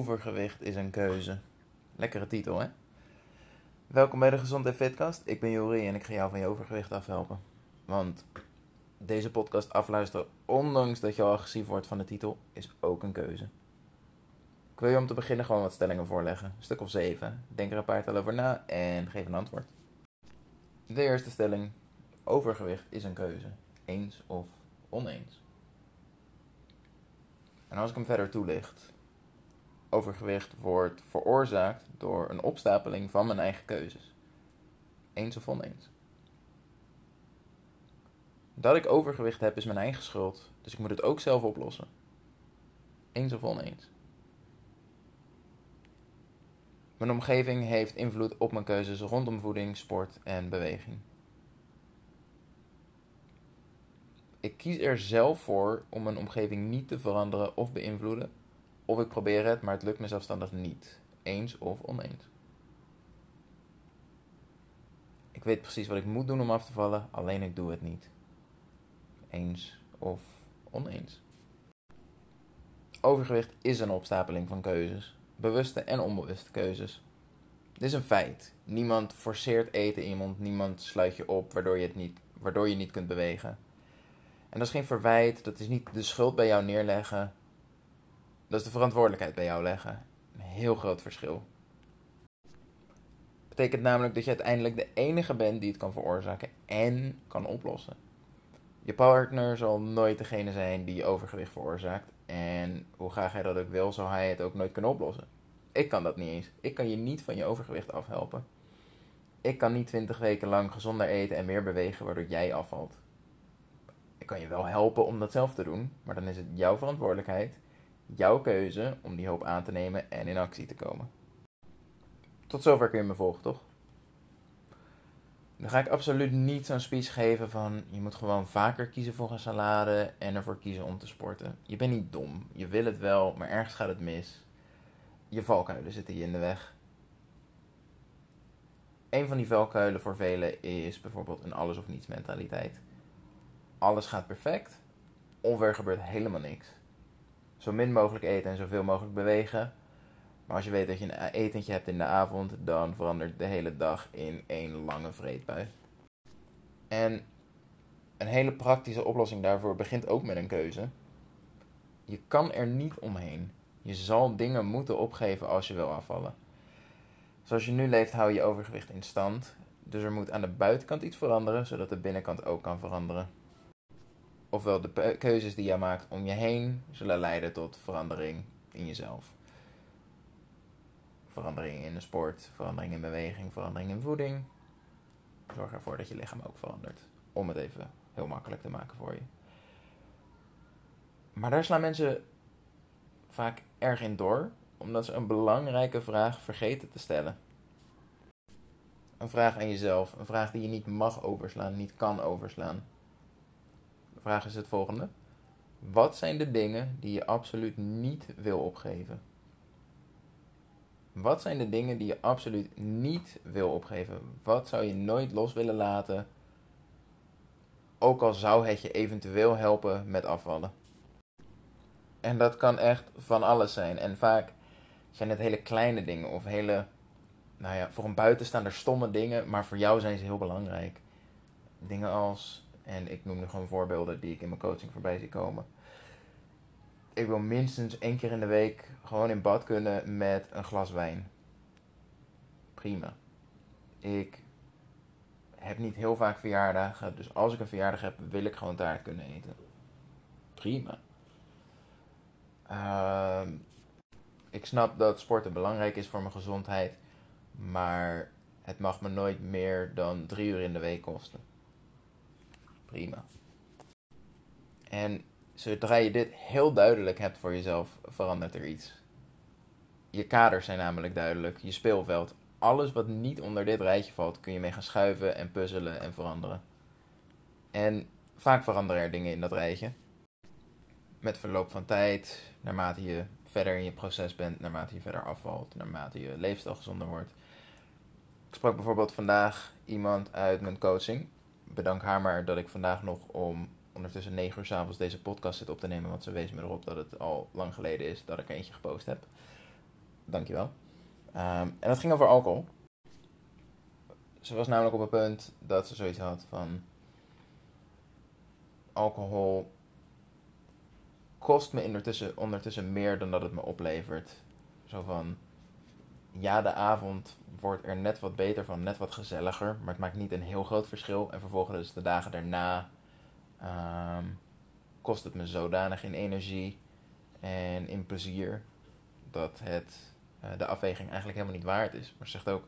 Overgewicht is een keuze. Lekkere titel, hè? Welkom bij de Gezondheid Fitcast. Ik ben Jori en ik ga jou van je overgewicht afhelpen. Want deze podcast afluisteren, ondanks dat je al agressief wordt van de titel, is ook een keuze. Ik wil je om te beginnen gewoon wat stellingen voorleggen. Een stuk of zeven. Denk er een paar tel over na en geef een antwoord. De eerste stelling. Overgewicht is een keuze. Eens of oneens. En als ik hem verder toelicht. Overgewicht wordt veroorzaakt door een opstapeling van mijn eigen keuzes. Eens of oneens. Dat ik overgewicht heb is mijn eigen schuld, dus ik moet het ook zelf oplossen. Eens of oneens. Mijn omgeving heeft invloed op mijn keuzes rondom voeding, sport en beweging. Ik kies er zelf voor om mijn omgeving niet te veranderen of beïnvloeden, of ik probeer het, maar het lukt me zelfstandig niet, eens of oneens. Ik weet precies wat ik moet doen om af te vallen, alleen ik doe het niet. Eens of oneens. Overgewicht is een opstapeling van keuzes, bewuste en onbewuste keuzes. Dit is een feit. Niemand forceert eten mond, niemand sluit je op waardoor je, het niet, waardoor je niet kunt bewegen. En dat is geen verwijt, dat is niet de schuld bij jou neerleggen. Dat is de verantwoordelijkheid bij jou leggen. Een heel groot verschil. Betekent namelijk dat je uiteindelijk de enige bent die het kan veroorzaken en kan oplossen. Je partner zal nooit degene zijn die je overgewicht veroorzaakt. En hoe graag hij dat ook wil, zal hij het ook nooit kunnen oplossen. Ik kan dat niet eens. Ik kan je niet van je overgewicht afhelpen. Ik kan niet 20 weken lang gezonder eten en meer bewegen waardoor jij afvalt kan je wel helpen om dat zelf te doen, maar dan is het jouw verantwoordelijkheid, jouw keuze om die hulp aan te nemen en in actie te komen. Tot zover kun je me volgen, toch? Dan ga ik absoluut niet zo'n speech geven van je moet gewoon vaker kiezen voor een salade en ervoor kiezen om te sporten. Je bent niet dom, je wil het wel, maar ergens gaat het mis. Je valkuilen zitten je in de weg. Een van die valkuilen voor velen is bijvoorbeeld een alles of niets mentaliteit alles gaat perfect, of er gebeurt helemaal niks. Zo min mogelijk eten en zoveel mogelijk bewegen. Maar als je weet dat je een etentje hebt in de avond, dan verandert de hele dag in één lange vreedbui. En een hele praktische oplossing daarvoor begint ook met een keuze. Je kan er niet omheen. Je zal dingen moeten opgeven als je wil afvallen. Zoals je nu leeft, hou je overgewicht in stand. Dus er moet aan de buitenkant iets veranderen, zodat de binnenkant ook kan veranderen ofwel de keuzes die jij maakt om je heen zullen leiden tot verandering in jezelf. Verandering in de sport, verandering in beweging, verandering in voeding. Zorg ervoor dat je lichaam ook verandert. Om het even heel makkelijk te maken voor je. Maar daar slaan mensen vaak erg in door, omdat ze een belangrijke vraag vergeten te stellen. Een vraag aan jezelf, een vraag die je niet mag overslaan, niet kan overslaan vraag is het volgende. Wat zijn de dingen die je absoluut niet wil opgeven? Wat zijn de dingen die je absoluut niet wil opgeven? Wat zou je nooit los willen laten? Ook al zou het je eventueel helpen met afvallen. En dat kan echt van alles zijn. En vaak zijn het hele kleine dingen of hele, nou ja, voor een buitenstaander stomme dingen, maar voor jou zijn ze heel belangrijk. Dingen als en ik noem nu gewoon voorbeelden die ik in mijn coaching voorbij zie komen. Ik wil minstens één keer in de week gewoon in bad kunnen met een glas wijn. Prima. Ik heb niet heel vaak verjaardagen, dus als ik een verjaardag heb, wil ik gewoon taart kunnen eten. Prima. Uh, ik snap dat sporten belangrijk is voor mijn gezondheid, maar het mag me nooit meer dan drie uur in de week kosten prima. En zodra je dit heel duidelijk hebt voor jezelf, verandert er iets. Je kaders zijn namelijk duidelijk, je speelveld. Alles wat niet onder dit rijtje valt, kun je mee gaan schuiven en puzzelen en veranderen. En vaak veranderen er dingen in dat rijtje. Met verloop van tijd, naarmate je verder in je proces bent, naarmate je verder afvalt, naarmate je leefstijl gezonder wordt. Ik sprak bijvoorbeeld vandaag iemand uit mijn coaching bedank haar maar dat ik vandaag nog om ondertussen 9 uur s'avonds deze podcast zit op te nemen. Want ze wees me erop dat het al lang geleden is dat ik er eentje gepost heb. dankjewel. Um, en dat ging over alcohol. Ze was namelijk op het punt dat ze zoiets had van... Alcohol kost me ondertussen, ondertussen meer dan dat het me oplevert. Zo van... Ja, de avond wordt er net wat beter van, net wat gezelliger. Maar het maakt niet een heel groot verschil. En vervolgens de dagen daarna... Um, kost het me zodanig in energie en in plezier dat het uh, de afweging eigenlijk helemaal niet waard is. Maar ze zegt ook,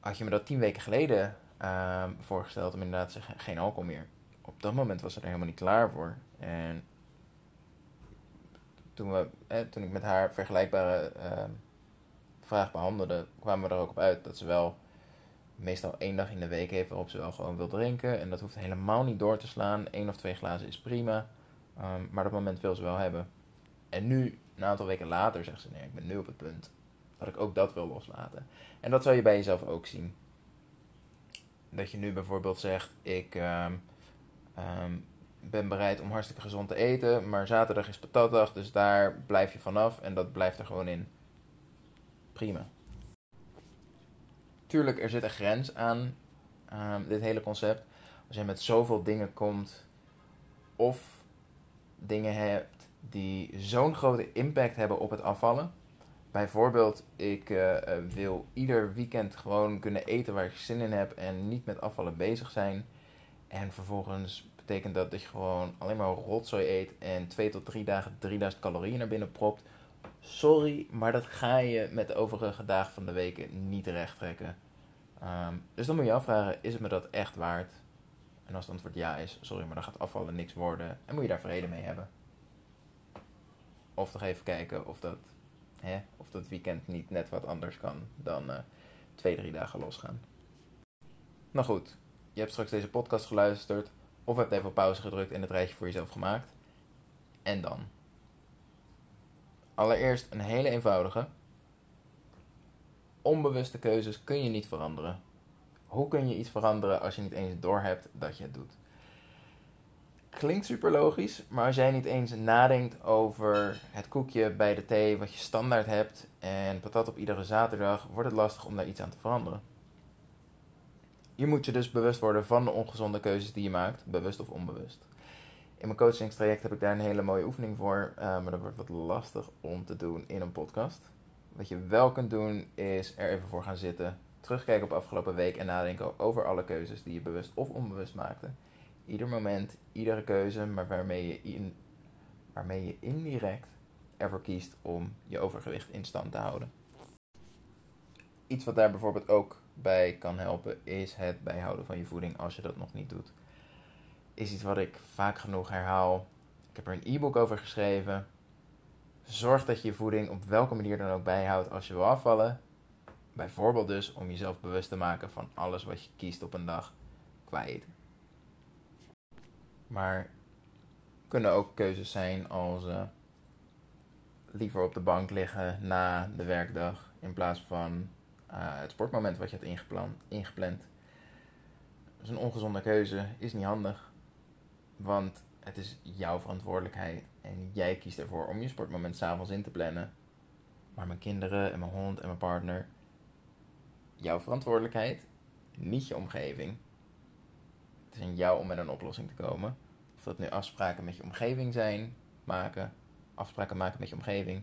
had je me dat tien weken geleden uh, voorgesteld om inderdaad te geen alcohol meer. Op dat moment was ze er helemaal niet klaar voor. En toen, we, eh, toen ik met haar vergelijkbare uh, vraag behandelde, kwamen we er ook op uit dat ze wel meestal één dag in de week heeft waarop ze wel gewoon wil drinken. En dat hoeft helemaal niet door te slaan. Eén of twee glazen is prima. Um, maar dat moment wil ze wel hebben. En nu, een aantal weken later, zegt ze: Nee, ik ben nu op het punt dat ik ook dat wil loslaten. En dat zou je bij jezelf ook zien. Dat je nu bijvoorbeeld zegt: Ik um, um, ben bereid om hartstikke gezond te eten, maar zaterdag is patatdag, dus daar blijf je vanaf en dat blijft er gewoon in. Prima tuurlijk, er zit een grens aan um, dit hele concept. Als je met zoveel dingen komt, of dingen hebt die zo'n grote impact hebben op het afvallen. Bijvoorbeeld, ik uh, wil ieder weekend gewoon kunnen eten waar ik zin in heb en niet met afvallen bezig zijn. En vervolgens betekent dat dat je gewoon alleen maar rotzooi eet en twee tot drie dagen 3000 calorieën naar binnen propt sorry, maar dat ga je met de overige dagen van de weken niet recht trekken. Um, dus dan moet je afvragen, is het me dat echt waard? En als het antwoord ja is, sorry, maar dan gaat afvallen niks worden. En moet je daar vrede mee hebben. Of toch even kijken of dat, hè, of dat weekend niet net wat anders kan dan uh, twee, drie dagen losgaan. Nou goed, je hebt straks deze podcast geluisterd. Of hebt even pauze gedrukt en het rijtje voor jezelf gemaakt. En dan? Allereerst een hele eenvoudige. Onbewuste keuzes kun je niet veranderen. Hoe kun je iets veranderen als je niet eens doorhebt dat je het doet? Klinkt super logisch, maar als jij niet eens nadenkt over het koekje bij de thee wat je standaard hebt en patat op iedere zaterdag, wordt het lastig om daar iets aan te veranderen. Je moet je dus bewust worden van de ongezonde keuzes die je maakt, bewust of onbewust. In mijn coachingstraject heb ik daar een hele mooie oefening voor, uh, maar dat wordt wat lastig om te doen in een podcast. Wat je wel kunt doen is er even voor gaan zitten, terugkijken op afgelopen week en nadenken over alle keuzes die je bewust of onbewust maakte. Ieder moment, iedere keuze, maar waarmee je, in, waarmee je indirect ervoor kiest om je overgewicht in stand te houden. Iets wat daar bijvoorbeeld ook bij kan helpen is het bijhouden van je voeding als je dat nog niet doet is iets wat ik vaak genoeg herhaal. Ik heb er een e-book over geschreven. Zorg dat je je voeding op welke manier dan ook bijhoudt als je wil afvallen. Bijvoorbeeld dus om jezelf bewust te maken van alles wat je kiest op een dag qua eten. Maar kunnen ook keuzes zijn als uh, liever op de bank liggen na de werkdag in plaats van uh, het sportmoment wat je hebt ingepland. Dat is een ongezonde keuze, is niet handig. Want het is jouw verantwoordelijkheid. En jij kiest ervoor om je sportmoment s'avonds in te plannen. Maar mijn kinderen en mijn hond en mijn partner. Jouw verantwoordelijkheid, niet je omgeving. Het is aan jou om met een oplossing te komen. Of dat nu afspraken met je omgeving zijn, maken. Afspraken maken met je omgeving.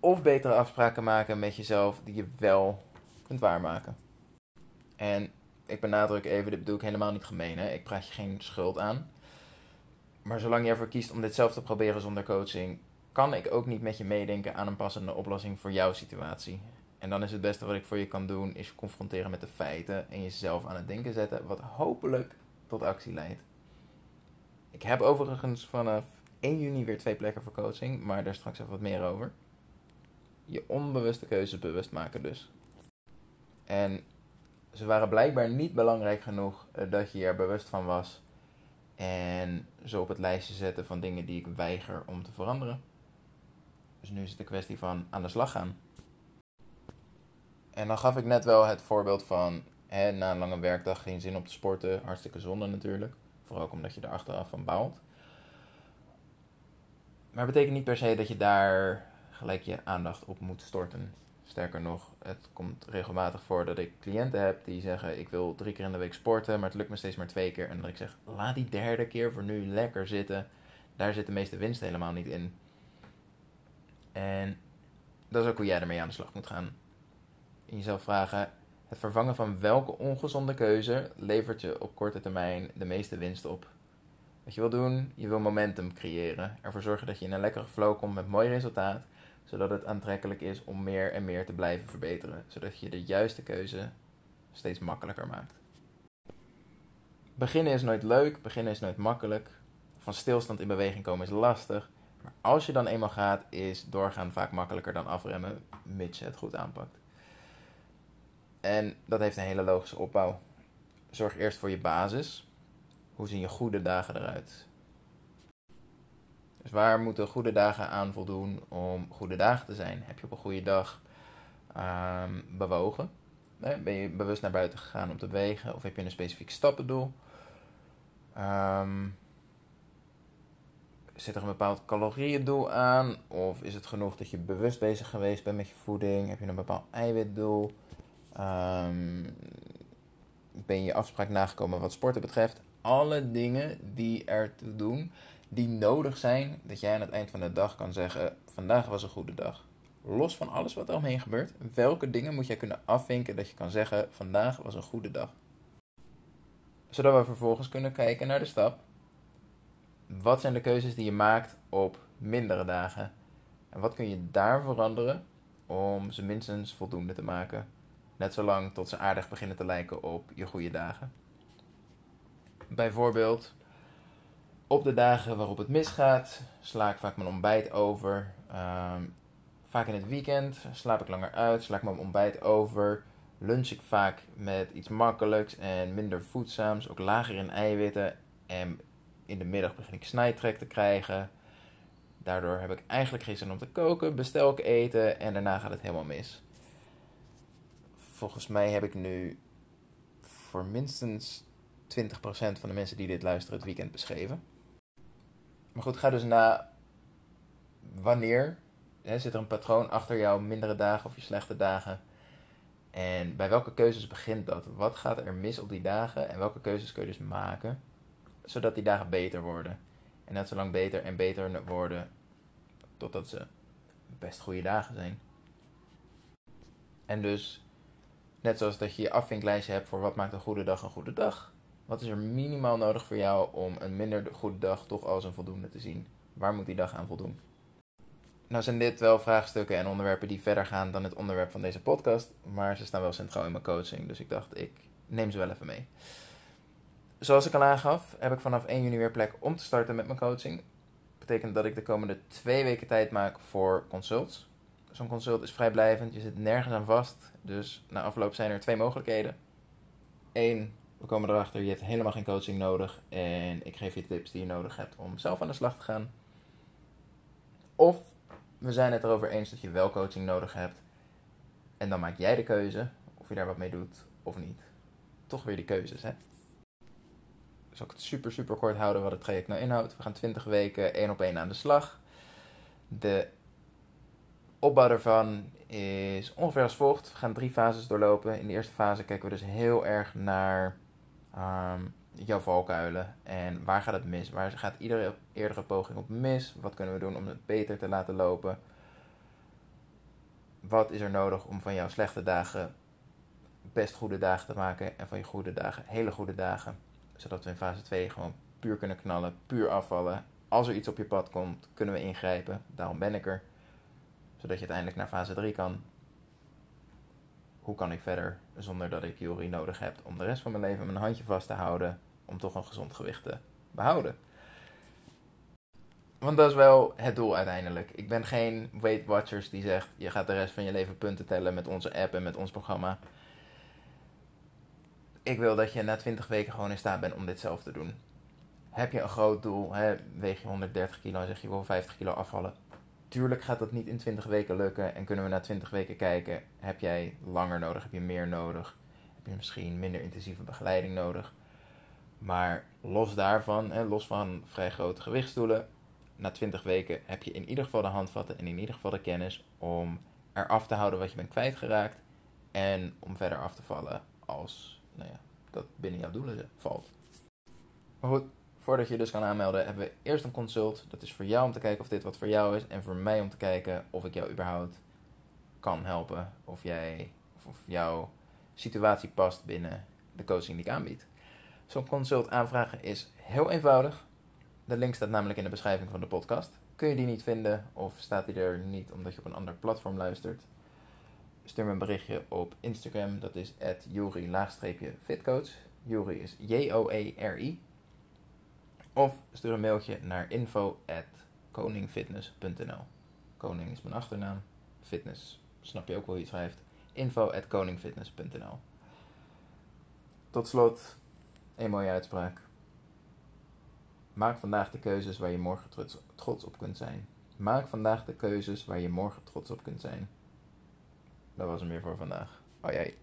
Of betere afspraken maken met jezelf die je wel kunt waarmaken. En ik benadruk even, dit bedoel ik helemaal niet gemeen. Hè? Ik praat je geen schuld aan. Maar zolang je ervoor kiest om dit zelf te proberen zonder coaching, kan ik ook niet met je meedenken aan een passende oplossing voor jouw situatie. En dan is het beste wat ik voor je kan doen, is je confronteren met de feiten en jezelf aan het denken zetten, wat hopelijk tot actie leidt. Ik heb overigens vanaf 1 juni weer twee plekken voor coaching, maar daar straks even wat meer over. Je onbewuste keuzes bewust maken dus. En ze waren blijkbaar niet belangrijk genoeg uh, dat je er bewust van was. En zo op het lijstje zetten van dingen die ik weiger om te veranderen. Dus nu is het een kwestie van aan de slag gaan. En dan gaf ik net wel het voorbeeld van hè, na een lange werkdag geen zin om te sporten. Hartstikke zonde natuurlijk. Vooral ook omdat je er achteraf van baalt. Maar het betekent niet per se dat je daar gelijk je aandacht op moet storten. Sterker nog, het komt regelmatig voor dat ik cliënten heb die zeggen: Ik wil drie keer in de week sporten, maar het lukt me steeds maar twee keer. En dat ik zeg: Laat die derde keer voor nu lekker zitten. Daar zit de meeste winst helemaal niet in. En dat is ook hoe jij ermee aan de slag moet gaan. En jezelf vragen: Het vervangen van welke ongezonde keuze levert je op korte termijn de meeste winst op? Wat je wil doen, je wil momentum creëren. Ervoor zorgen dat je in een lekkere flow komt met mooi resultaat zodat het aantrekkelijk is om meer en meer te blijven verbeteren. Zodat je de juiste keuze steeds makkelijker maakt. Beginnen is nooit leuk, beginnen is nooit makkelijk. Van stilstand in beweging komen is lastig. Maar als je dan eenmaal gaat, is doorgaan vaak makkelijker dan afremmen, mits je het goed aanpakt. En dat heeft een hele logische opbouw. Zorg eerst voor je basis. Hoe zien je goede dagen eruit? Dus waar moeten goede dagen aan voldoen om goede dagen te zijn? Heb je op een goede dag ehm, bewogen? Ben je bewust naar buiten gegaan om te bewegen? Of heb je een specifiek stappendoel? Um, zit er een bepaald calorieëndoel aan? Of is het genoeg dat je bewust bezig geweest bent met je voeding? Heb je een bepaald eiwitdoel? Um, ben je afspraak nagekomen wat sporten betreft? Alle dingen die ertoe doen die nodig zijn dat jij aan het eind van de dag kan zeggen: vandaag was een goede dag. Los van alles wat er omheen gebeurt, welke dingen moet jij kunnen afvinken dat je kan zeggen: vandaag was een goede dag. Zodat we vervolgens kunnen kijken naar de stap. Wat zijn de keuzes die je maakt op mindere dagen? En wat kun je daar veranderen om ze minstens voldoende te maken? Net zolang tot ze aardig beginnen te lijken op je goede dagen. Bijvoorbeeld, op de dagen waarop het misgaat, sla ik vaak mijn ontbijt over. Ehm, vaak in het weekend slaap ik langer uit, sla ik mijn ontbijt over. Lunch ik vaak met iets makkelijks en minder voedzaams, ook lager in eiwitten. En in de middag begin ik snijtrek te krijgen. Daardoor heb ik eigenlijk geen zin om te koken, bestel ik eten en daarna gaat het helemaal mis. Volgens mij heb ik nu voor minstens 20% van de mensen die dit luisteren het weekend beschreven. Maar goed, ga dus na wanneer hè, zit er een patroon achter jouw mindere dagen of je slechte dagen. En bij welke keuzes begint dat? Wat gaat er mis op die dagen en welke keuzes kun je dus maken zodat die dagen beter worden? En net zo lang beter en beter worden totdat ze best goede dagen zijn. En dus, net zoals dat je je afvinklijstje hebt voor wat maakt een goede dag een goede dag, wat is er minimaal nodig voor jou om een minder goede dag toch als een voldoende te zien? Waar moet die dag aan voldoen? Nou zijn dit wel vraagstukken en onderwerpen die verder gaan dan het onderwerp van deze podcast, maar ze staan wel centraal in mijn coaching, dus ik dacht ik neem ze wel even mee. Zoals ik al aangaf, heb ik vanaf 1 juni weer plek om te starten met mijn coaching. Dat betekent dat ik de komende twee weken tijd maak voor consults. Zo'n consult is vrijblijvend, je zit nergens aan vast, dus na afloop zijn er twee mogelijkheden. Eén, we komen erachter, je hebt helemaal geen coaching nodig en ik geef je tips die je nodig hebt om zelf aan de slag te gaan. Of we zijn het erover eens dat je wel coaching nodig hebt en dan maak jij de keuze of je daar wat mee doet of niet. Toch weer die keuzes, hè? Zal ik het super, super kort houden wat het traject nou inhoudt. We gaan 20 weken één op één aan de slag. De opbouw daarvan is ongeveer als volgt. We gaan drie fases doorlopen. In de eerste fase kijken we dus heel erg naar jouw valkuilen en waar gaat het mis? Waar gaat iedere eerdere poging op mis? Wat kunnen we doen om het beter te laten lopen? Wat is er nodig om van jouw slechte dagen best goede dagen te maken en van je goede dagen hele goede dagen? Zodat we in fase 2 gewoon puur kunnen knallen, puur afvallen. Als er iets op je pad komt, kunnen we ingrijpen. Daarom ben ik er. Zodat je uiteindelijk naar fase 3 kan hoe kan ik verder zonder dat ik Jori nodig heb om de rest van mijn leven mijn handje vast te houden om toch een gezond gewicht te behouden. Want dat is wel het doel uiteindelijk. Ik ben geen Weight Watchers die zegt je gaat de rest van je leven punten tellen met onze app en met ons programma. Ik wil dat je na 20 weken gewoon in staat bent om dit zelf te doen. Heb je een groot doel, hè, weeg je 130 kilo en zeg je wil 50 kilo afvallen, Tuurlijk gaat dat niet in 20 weken lukken en kunnen we na 20 weken kijken, heb jij langer nodig, heb je meer nodig, heb je misschien minder intensieve begeleiding nodig. Maar los daarvan, hè, los van vrij grote gewichtsdoelen, na 20 weken heb je in ieder geval de handvatten en in ieder geval de kennis om eraf te houden wat je bent kwijtgeraakt. En om verder af te vallen als nou ja, dat binnen jouw doelen valt. Maar goed, voordat je dus kan aanmelden, hebben we eerst een consult. Dat is voor jou om te kijken of dit wat voor jou is. En voor mij om te kijken of ik jou überhaupt kan helpen. Of jij of, jouw situatie past binnen de coaching die ik aanbied. Zo'n consult aanvragen is heel eenvoudig. De link staat namelijk in de beschrijving van de podcast. Kun je die niet vinden of staat die er niet omdat je op een ander platform luistert? Stuur me een berichtje op Instagram, dat is Jori-fitcoach. Jori is J-O-E-R-I. Of stuur een mailtje naar info.koningfitness.nl Koning is mijn achternaam, fitness snap je ook wel je het schrijft. info.koningfitness.nl Tot slot, een mooie uitspraak. Maak vandaag de keuzes waar je morgen trots op kunt zijn. Maak vandaag de keuzes waar je morgen trots op kunt zijn. Dat was hem weer voor vandaag. Oh jij.